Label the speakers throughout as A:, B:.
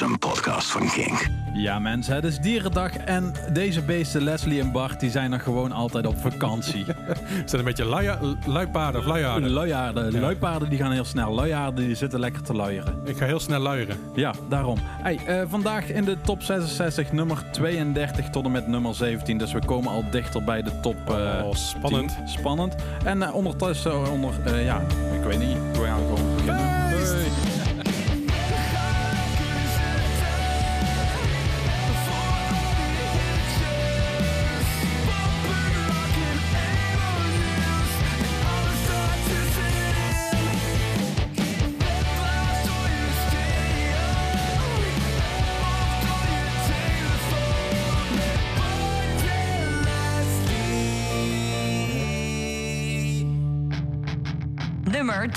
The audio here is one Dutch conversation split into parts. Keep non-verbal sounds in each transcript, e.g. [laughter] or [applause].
A: een podcast van King.
B: Ja mensen, het is Dierendag en deze beesten, Leslie en Bart, die zijn nog gewoon altijd op vakantie. [laughs]
C: zijn een beetje luipaarden of luiaarden?
B: Luiaarden. Luipaarden die gaan heel snel. Luiaarden die zitten lekker te luieren.
C: Ik ga heel snel luieren.
B: Ja, daarom. Hey, eh, vandaag in de top 66 nummer 32 tot en met nummer 17. Dus we komen al dichter bij de top eh,
C: oh, spannend.
B: Spannend. En uh, ondertussen onder, ja, ik weet niet, we gaan gewoon beginnen.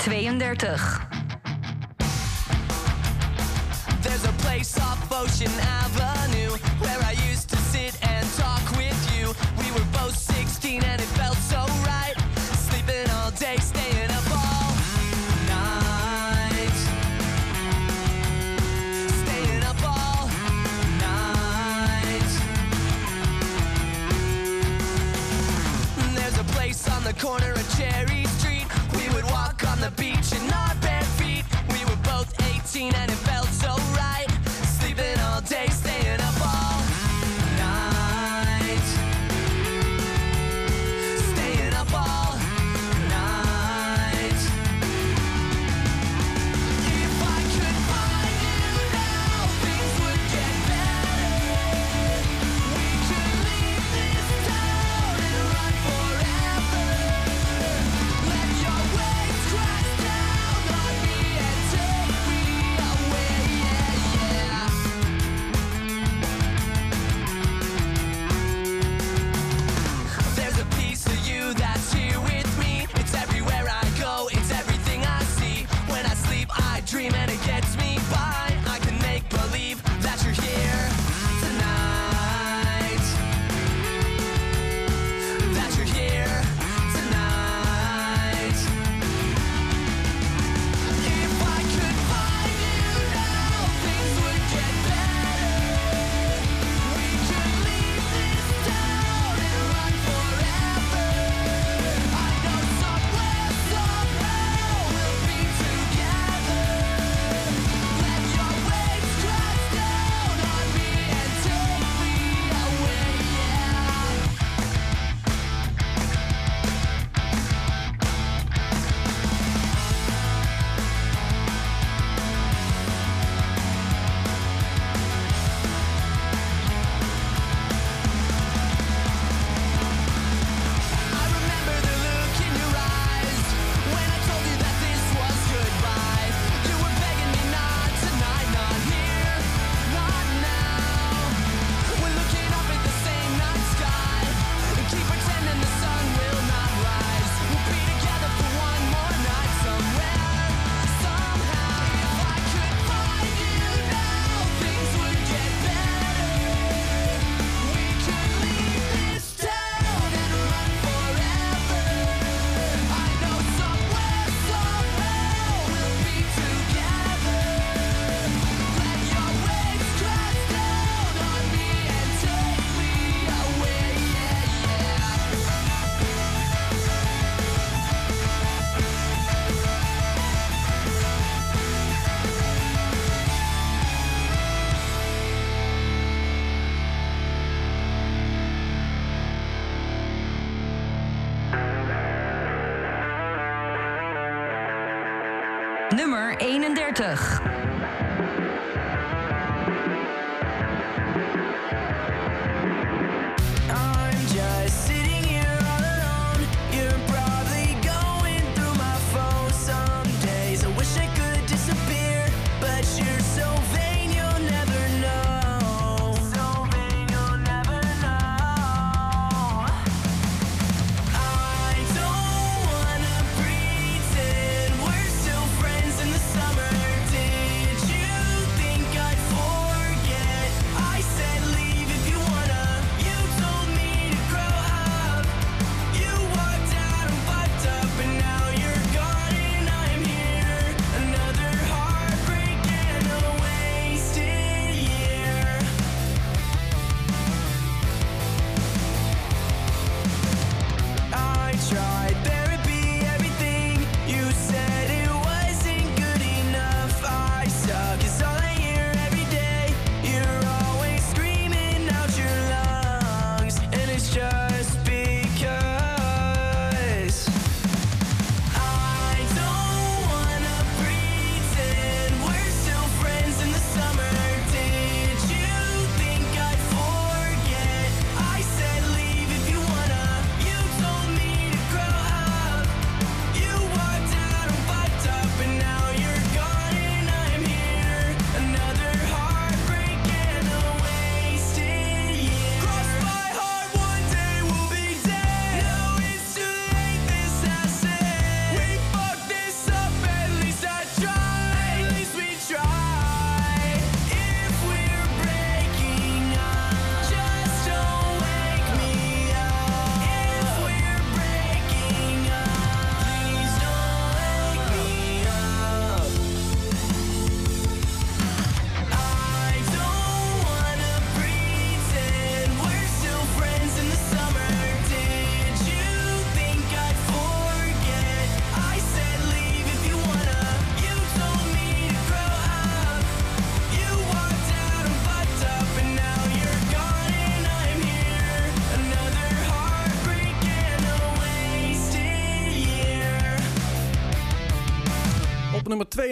D: 32.
E: There's a place off Ocean
D: nummer 31.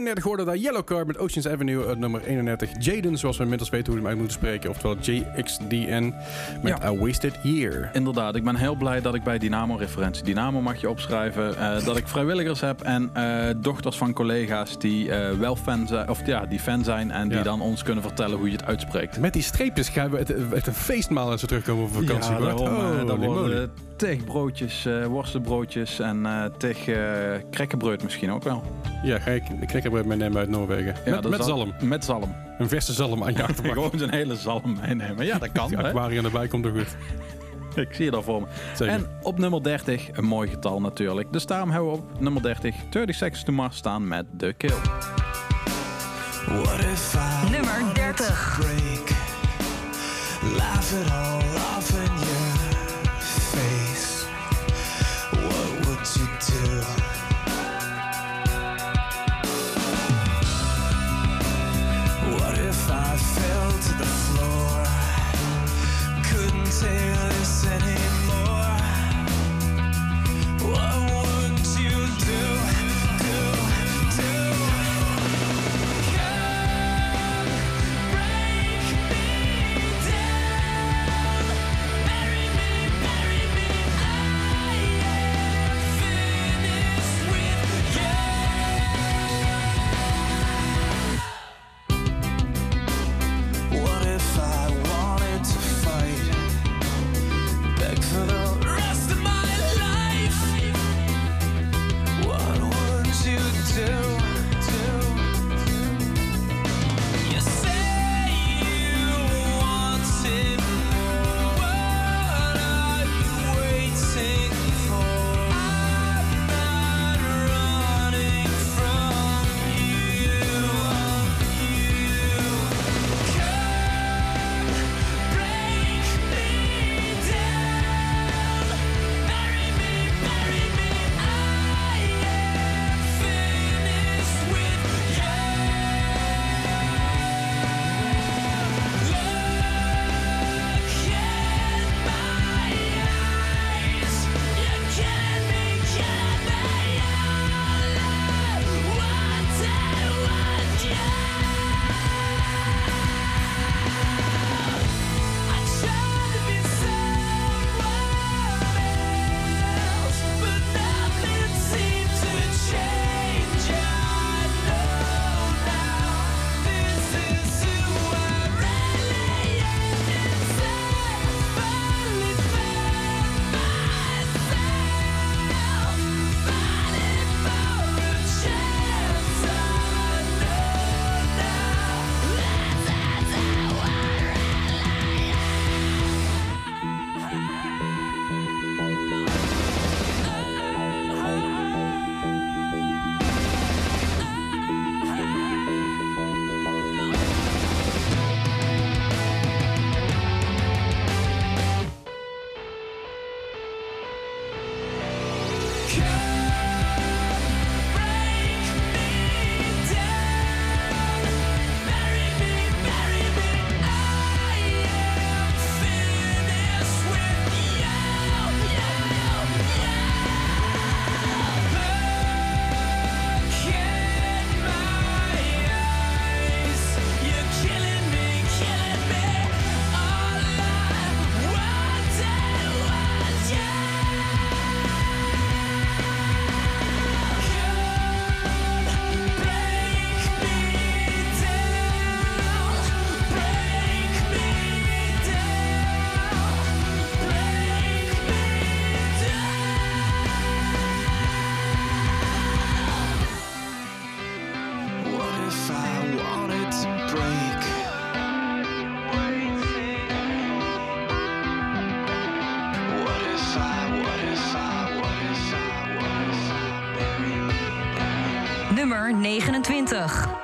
C: Nummer 32 hoorde daar Yellow Card met Oceans Avenue. Op nummer 31 Jaden, zoals we inmiddels weten hoe we hem uit moeten spreken. Oftewel JXDN met
B: Ja.
C: A Wasted Year.
B: Inderdaad, ik ben heel blij dat ik bij Dynamo-referentie, Dynamo mag je opschrijven, eh, dat ik vrijwilligers heb en eh, dochters van collega's die eh, wel fan zijn, of ja, die fan zijn en die
C: Ja.
B: dan ons kunnen vertellen hoe je het uitspreekt.
C: Met die streepjes gaan we het, het een feestmaal als we terugkomen van vakantie.
B: Ja, daarom, eh,
C: Holy
B: tig broodjes, eh, worstenbroodjes en eh tig eh krekkenbrood misschien ook wel.
C: Ja, ga ik een knikkerbread meenemen uit Noorwegen.
B: Ja,
C: met zalm.
B: Met zalm.
C: Een verse zalm aan [laughs] je achterbak.
B: Gewoon zo'n hele zalm meenemen. Ja, dat kan.
C: Het aquarium erbij komt er goed. [laughs]
B: Ik zie je daar voor me.
C: Zeker.
B: En op nummer 30, een mooi getal natuurlijk. Dus daarom hebben we op nummer 30 30 Seconds to Mars staan met The Kill.
E: What if I
D: Nummer 30.
E: break? Laugh it all off
D: 29.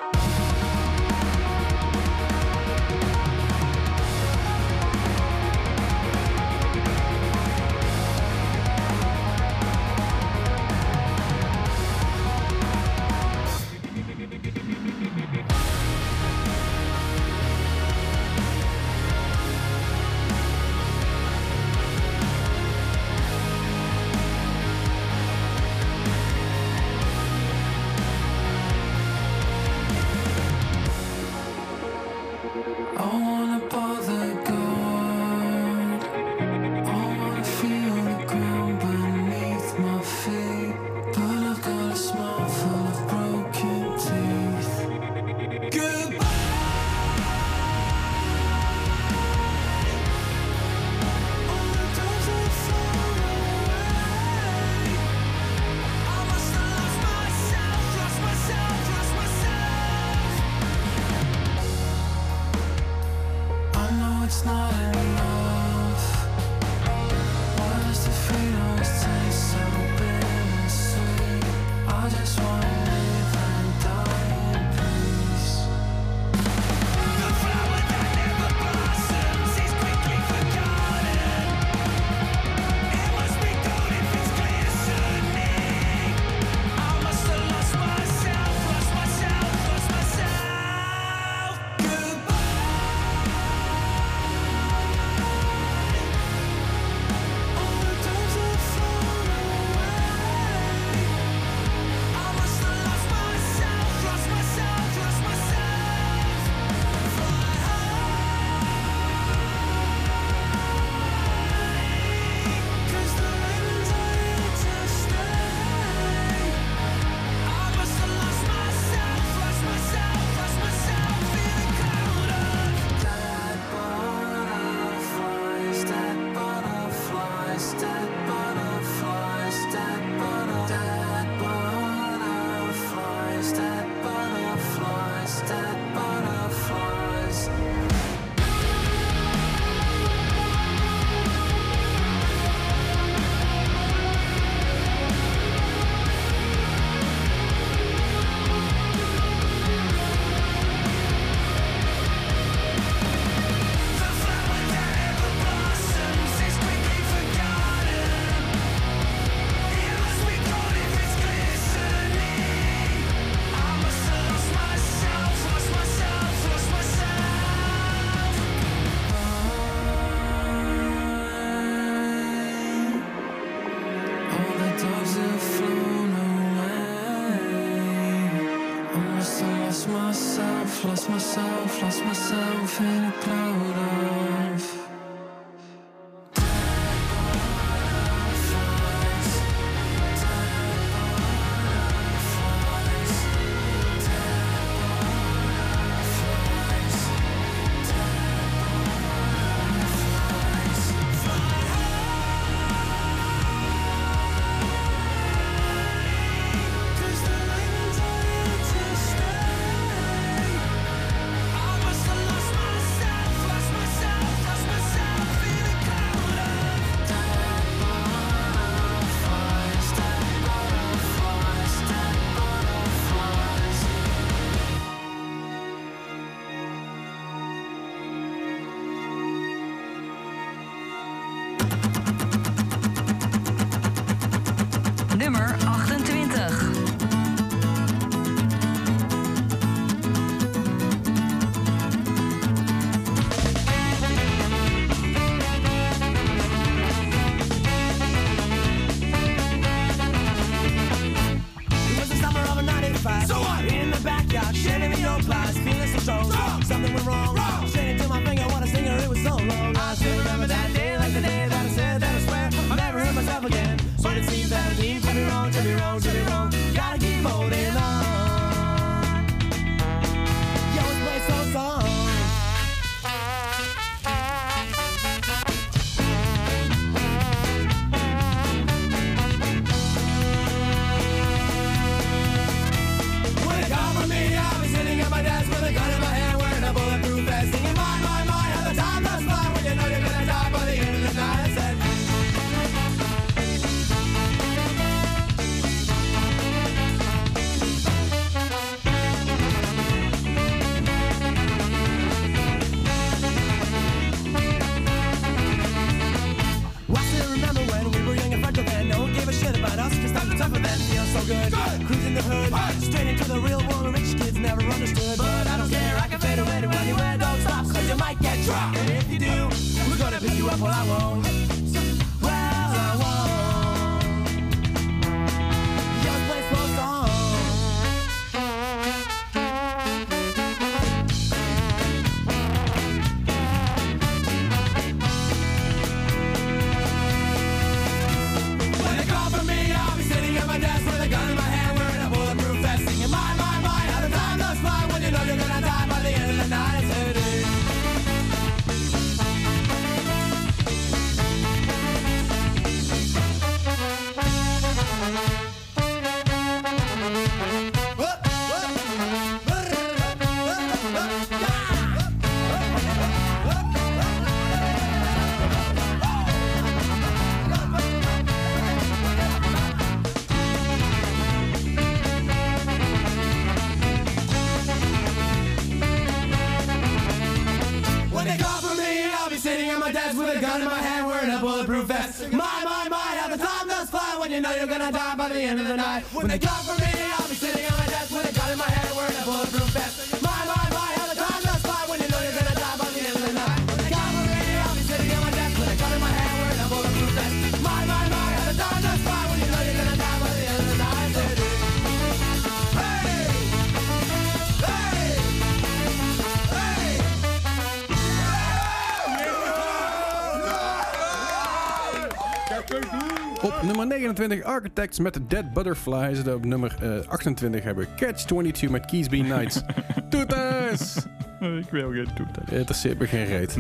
C: Op nummer 29 Architects met Dead Butterflies. En op nummer eh, 28 hebben we Catch 22 met Keysby Nights. [laughs] Toeters!
B: Ik wil geen
C: toeters. is me geen reet.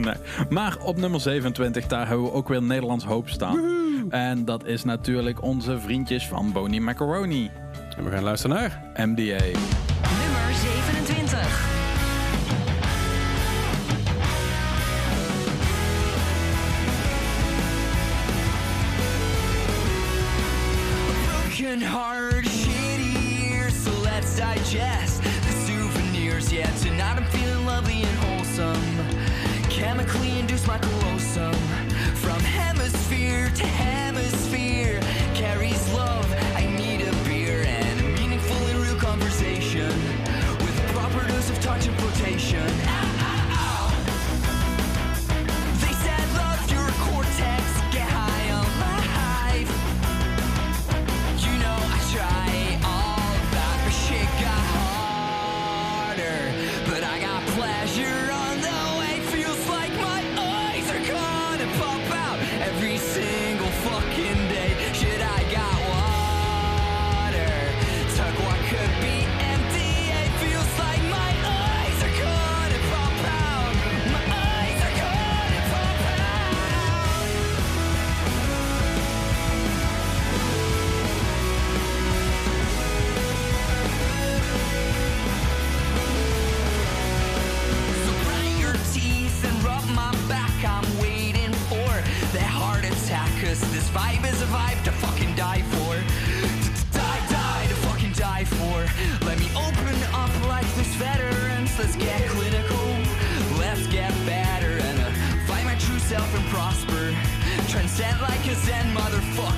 B: Maar op nummer 27, daar hebben we ook weer Nederlands hoop staan. En dat is natuurlijk onze vriendjes van Boni Macaroni.
C: En we gaan luisteren naar
B: MDA.
D: Nummer 27.
E: digest. sent like a zen motherfucker.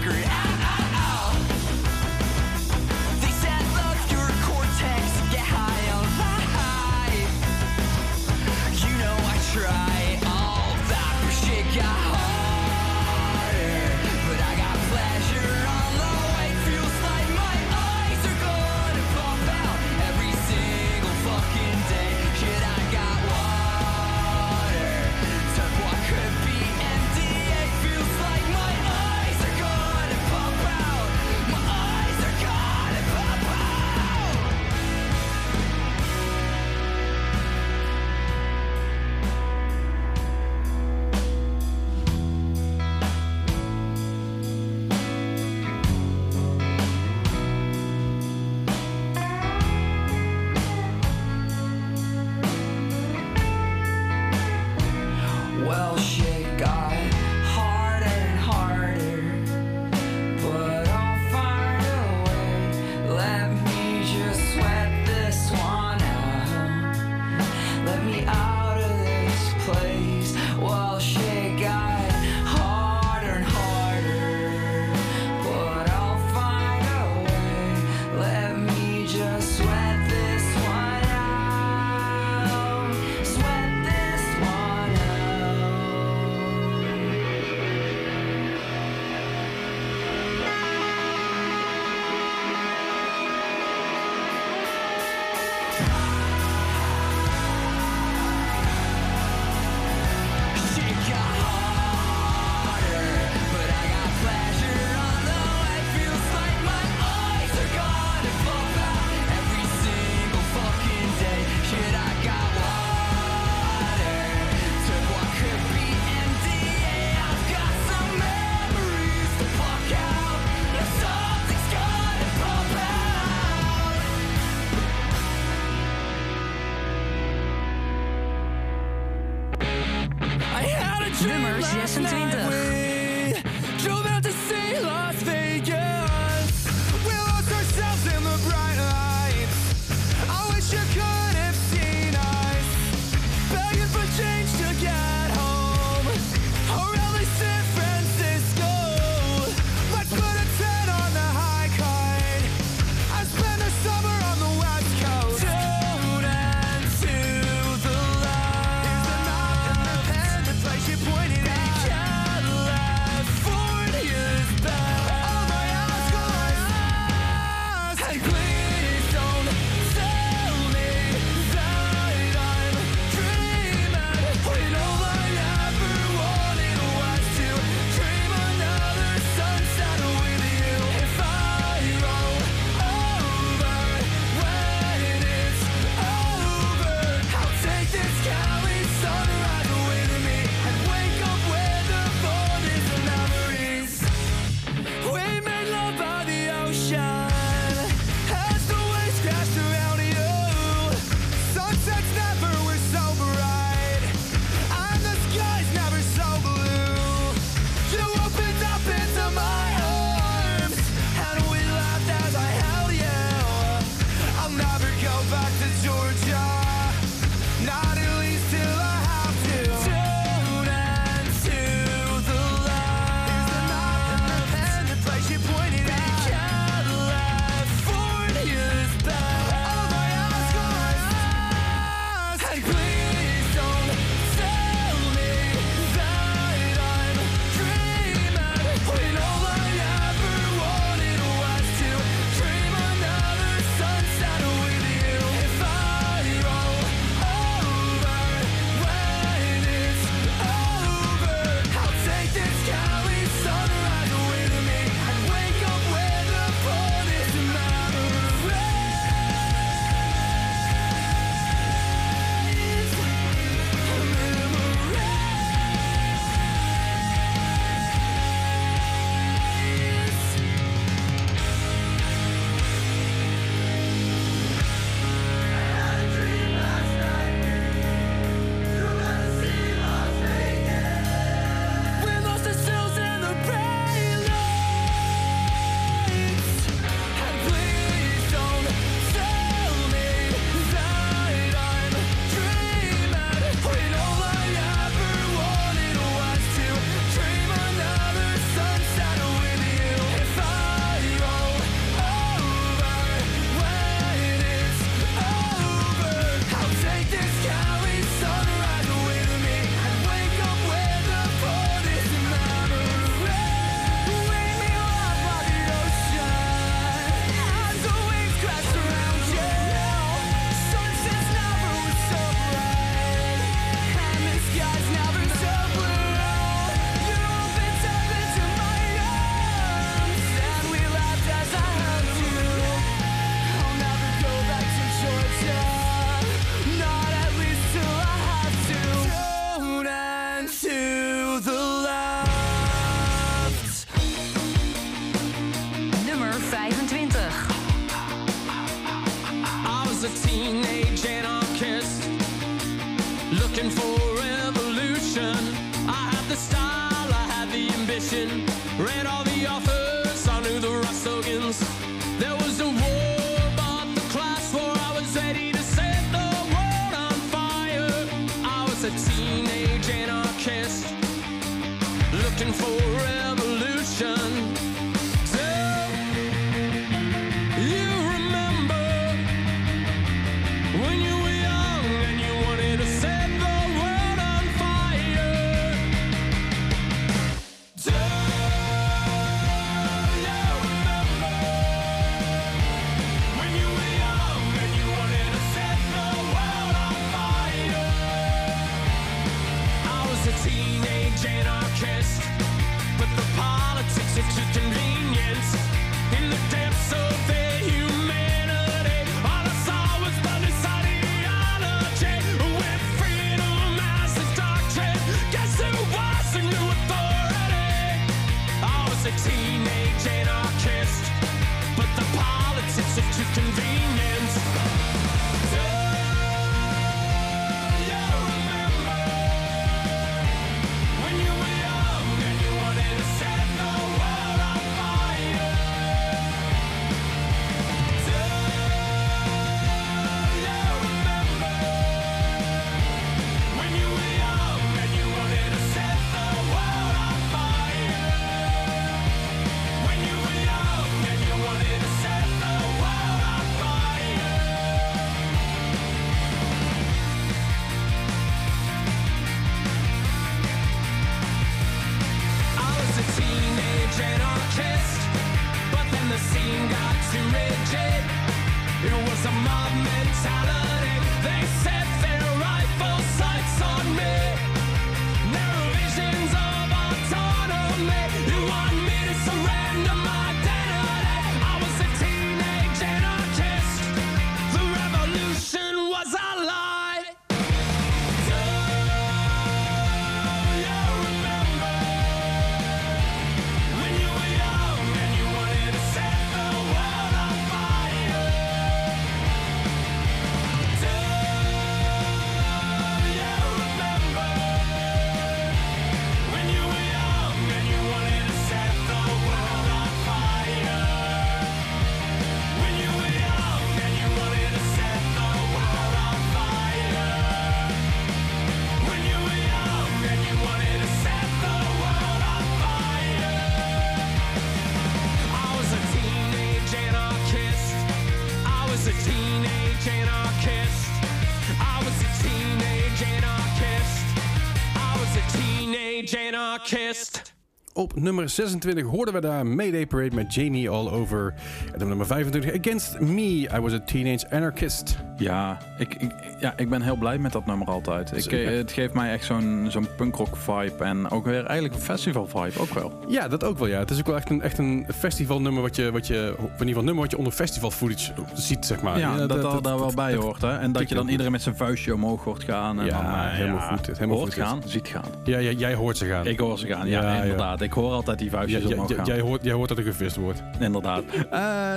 E: Anarchist.
C: Op nummer 26 hoorden we daar Mayday Parade met Jamie All Over. En op nummer 25 Against Me, I Was a Teenage Anarchist.
B: Ja ik, ik, ja, ik ben heel blij met dat nummer altijd. Ik,
C: Zeker.
B: eh, het geeft mij echt zo'n zo'n punkrock vibe. En ook weer eigenlijk een festival vibe ook wel.
C: Ja, dat ook wel ja. Het is ook wel echt een, echt een festivalnummer wat je, wat je, in ieder geval nummer wat je onder festival footage ziet, zeg maar.
B: ja, dat, dat, daar wel bij hoort. Hè? En dat je dan iedereen met zijn vuistje omhoog hoort gaan. En
C: Ja,
B: dan, eh,
C: helemaal goed helemaal
B: hoort
C: goed
B: gaan, ziet gaan.
C: Ja, jij, jij hoort ze gaan.
B: Ik hoor ze gaan, ja,
C: Ja, ja.
B: inderdaad. Ik hoor altijd die vuistjes
C: ja,
B: omhoog gaan.
C: jij, hoort, jij hoort dat er gevist wordt.
B: Inderdaad. Eh,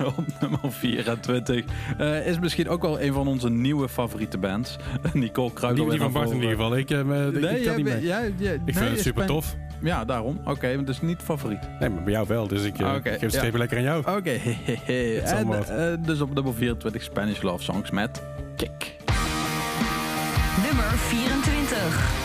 B: [laughs] op nummer 24 eh, is misschien ook wel een van onze nieuwe favoriete bands. [laughs] Nicole Kruijder.
C: Die, die van Bart in ieder geval. Ik, eh, ik,
B: Nee,
C: ik kan
B: jij
C: niet
B: bent-
C: mee.
B: jij- jij-
C: Ik
B: nee,
C: vind het
B: is
C: super tof.
B: Ja, daarom. Oké, maar dus niet favoriet.
C: Nee, maar bij jou wel. Dus ik eh,
B: Oké,
C: geef het
B: ja.
C: strepen lekker aan jou.
B: Oké, [laughs]
C: is
B: en eh, dus op nummer 24 Spanish Love Songs met Kick.
D: Nummer 24.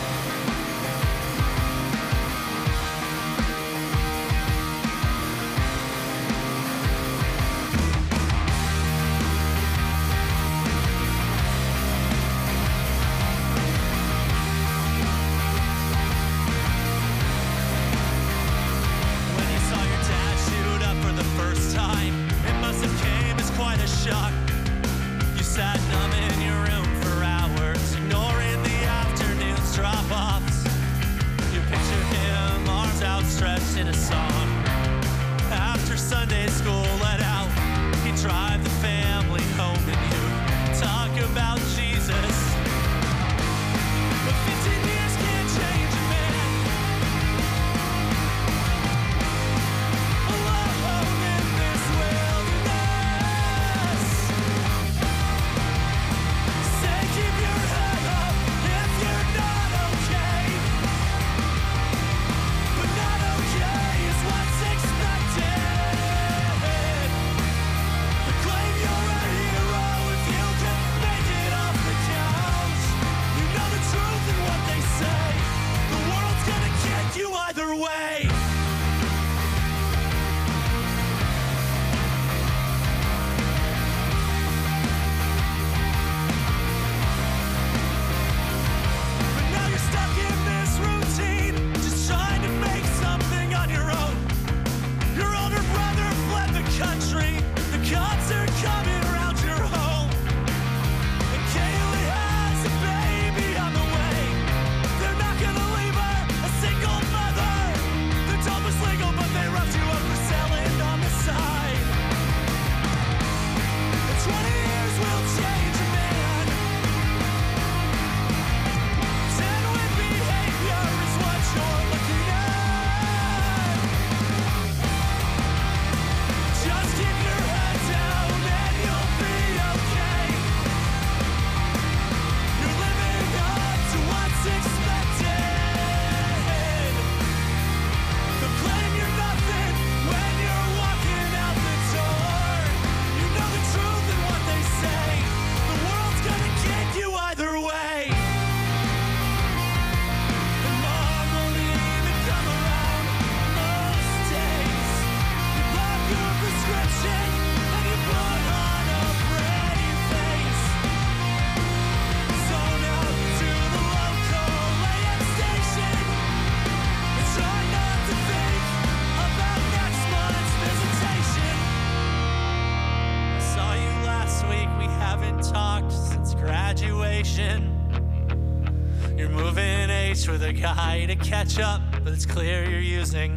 F: catch up, but it's clear you're using.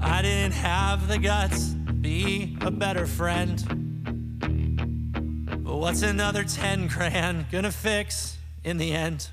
F: I didn't have the guts, be a better friend. But what's another 10 grand gonna fix in the
G: end?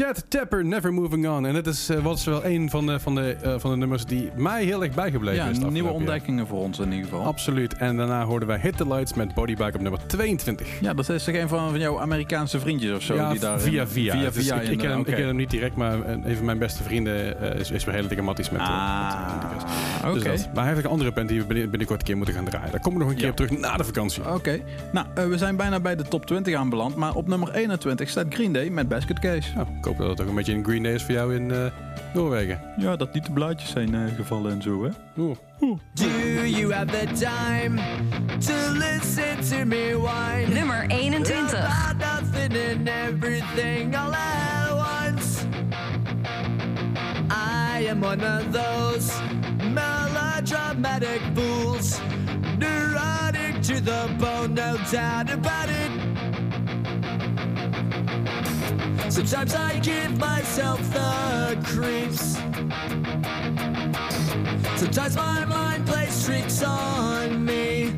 C: Chad Tapper, Never Moving On. En het is, wat is wel een van de, van, de, eh, van de nummers die mij heel erg bijgebleven
B: Ja,
C: is. het
B: nieuwe
C: jaar.
B: ontdekkingen voor ons in ieder geval.
C: Absoluut. En daarna hoorden wij Hit the Lights met Bodybag op nummer 22.
B: Ja, dat is toch een van, van jouw Amerikaanse vriendjes of zo?
C: ja,
B: die daar
C: via via.
B: Via via.
C: ik, ik, ken hem, ik ken hem niet direct, maar eh, een van mijn beste vrienden eh, is, is weer heel digamatisch met, eh, met.
B: Ah,
C: Dus
B: Oké.
C: dat. Maar hij heeft een andere band die we binnen- binnenkort een keer moeten gaan draaien. Daar komen we nog een keer
B: Ja.
C: op terug na de vakantie.
B: Oké. Nou, we zijn bijna bij de top 20 aanbeland. Maar op nummer 21 staat Green Day met Basket Case.
C: Hoop dat het ook een beetje een Green Day is voor jou in eh, Noorwegen.
B: Ja, dat niet de blaadjes zijn eh, gevallen en zo, hè?
C: Oeh.
H: Do you have the time to listen to me whine?
D: Nummer 21.
H: About nothing and everything all at once. I am one of those melodramatic fools, neurotic to the bone, no doubt about it. Sometimes I give myself the creeps. Sometimes my mind plays tricks on me.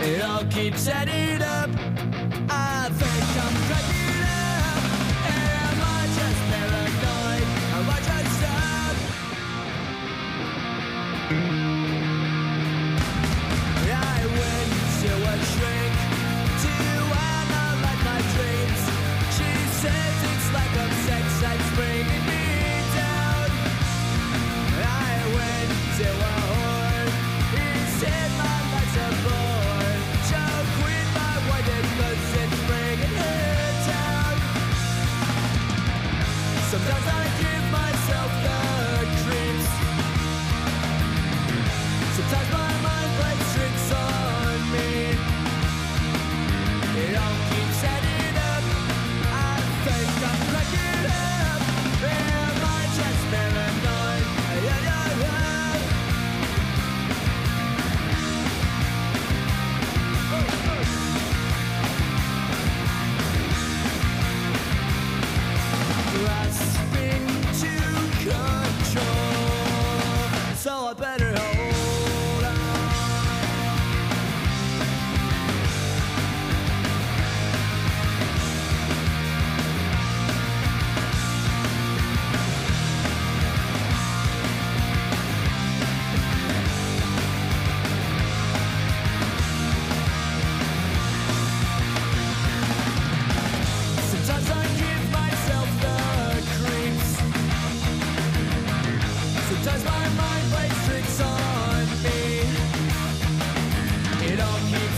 H: It all keeps adding up. a
I: better home.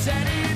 I: setting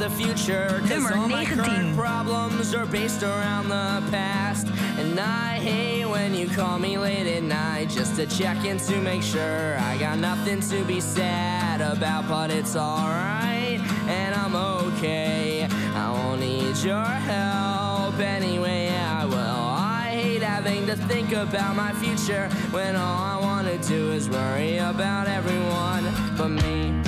I: the
G: future. Cause all my current problems are based around the past. And I hate when you call me late at night just to check in to make sure I got nothing to be sad about, but it's alright and I'm okay. I won't need your help anyway. I will. I hate having to think about my future when all I want to do is worry about everyone but me.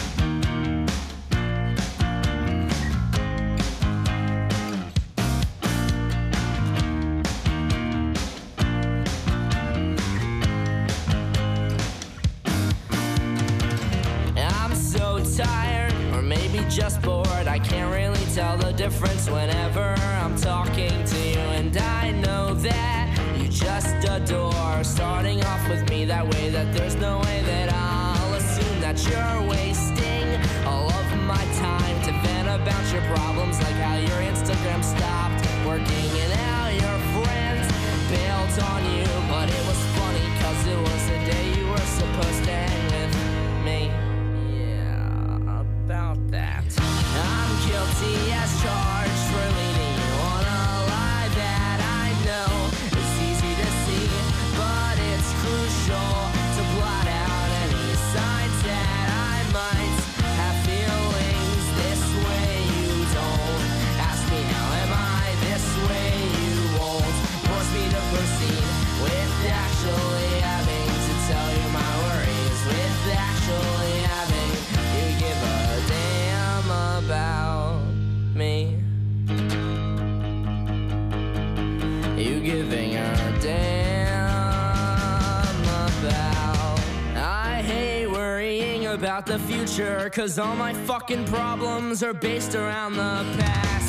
G: just bored. I can't really tell the difference whenever I'm talking to you, and I know that you just adore starting off with me that way. That there's no way that I'll assume that you're wasting all of my time to vent about your problems, like how your Instagram stopped working and how your friends bailed on you. But it was funny, cause it was the day you were supposed to. The future, cause all my fucking problems are based around the past.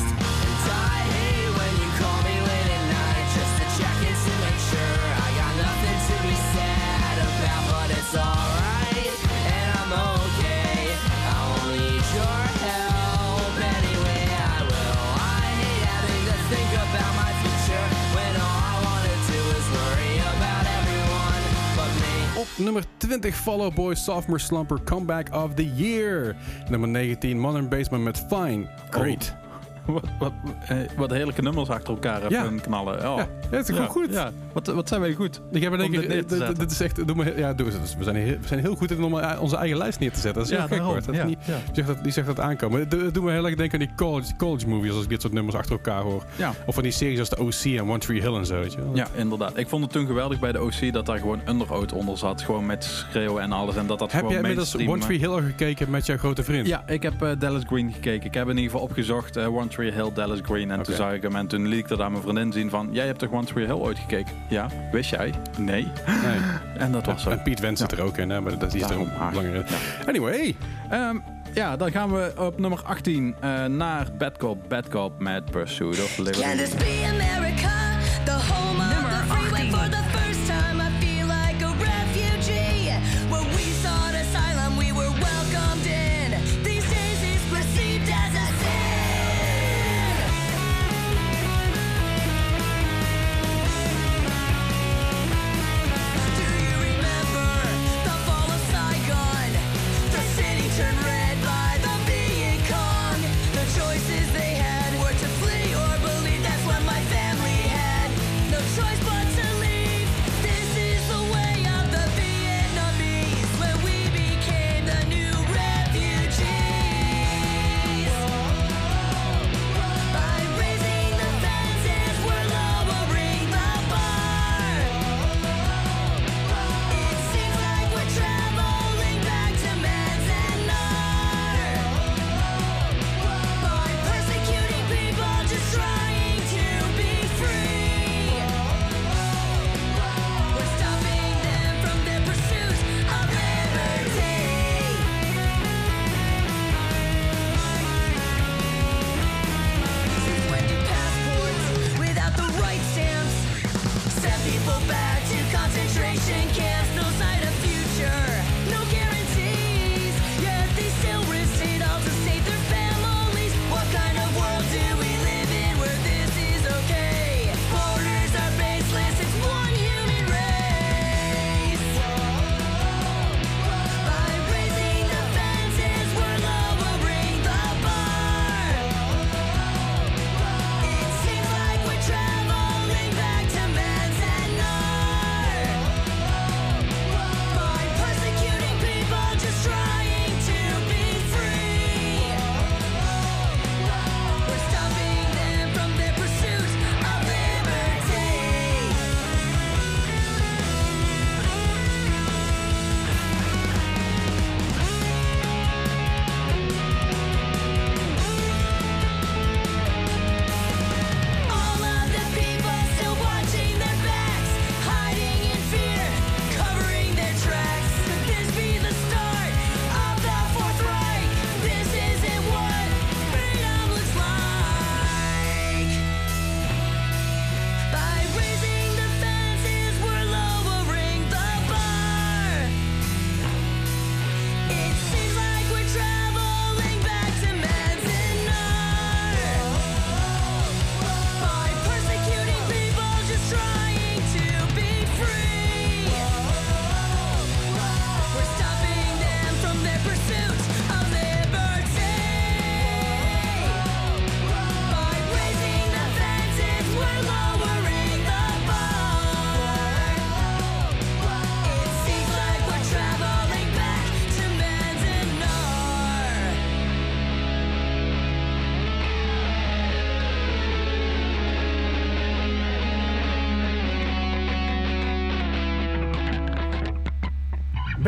C: Nummer 20 Fall Out Boy Sophomore Slumper Comeback of the Year. Nummer 19 Modern Basement met Fine. Great.
B: Wat, wat, eh, wat heerlijke nummers achter elkaar
C: Ja.
B: knallen. Oh.
C: Ja, dat is gewoon goed.
B: Ja. Wat, wat zijn wij goed?
C: Ik heb één
B: Om dit
C: dit, is echt, doe me, ja, doe eens. we, zijn heel, we zijn heel goed in om eh, onze eigen lijst neer te zetten. Dat is heel gek
B: daarom.
C: hoor. Dat is niet. Die, zegt dat, die zegt dat aankomen. Het doet me heel erg denken aan die college, college movies als ik dit soort nummers achter elkaar hoor. Of van die series als de OC en One Tree Hill en zo. Weet je wel.
B: Ja, inderdaad. Ik vond het toen geweldig bij de OC dat daar gewoon underoat onder zat. Gewoon met schreeuwen en alles. En dat dat
C: Heb
B: gewoon
C: jij inmiddels One Tree Hill al gekeken met jouw grote vriend?
B: Ja, ik heb eh, Dallas Green gekeken. Ik heb in ieder geval opgezocht eh, One Tree Hill, Dallas Green. En toen zag ik hem en toen liet ik dat aan mijn vriendin zien van... Jij hebt toch One Tree Hill ooit gekeken? Ja. Wist jij? Nee.
C: Nee. [laughs]
B: En dat was zo.
C: En Piet Wens zit er ook in, hè, maar dat is
B: Daarom,
C: er. Anyway,
B: Ehm, ja, dan gaan we op nummer 18 eh, naar Bad Cop, Bad Cop met Pursuit of
J: Can
B: Liberty.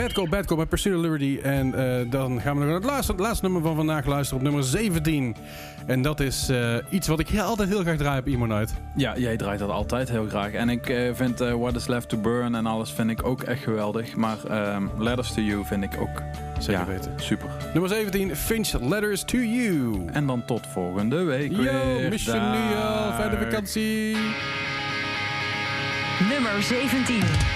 C: Bad Call, Bad Call met Pursuit of Liberty. En eh, dan gaan we nog naar het laatste, het laatste nummer van vandaag luisteren op nummer 17. En dat is eh, iets wat ik heel, altijd heel graag draai op Emo Night.
B: Ja, jij draait dat altijd heel graag. En ik eh, vind eh, What Is Left to Burn en alles vind ik ook echt geweldig. Maar ehm, Letters to You vind ik ook
C: Zeker
B: ja,
C: weten.
B: super.
C: Nummer 17, Finch Letters to You.
B: En dan tot volgende week
C: Yo,
B: weer.
C: mis je nu al. Fijne vakantie.
E: Nummer 17.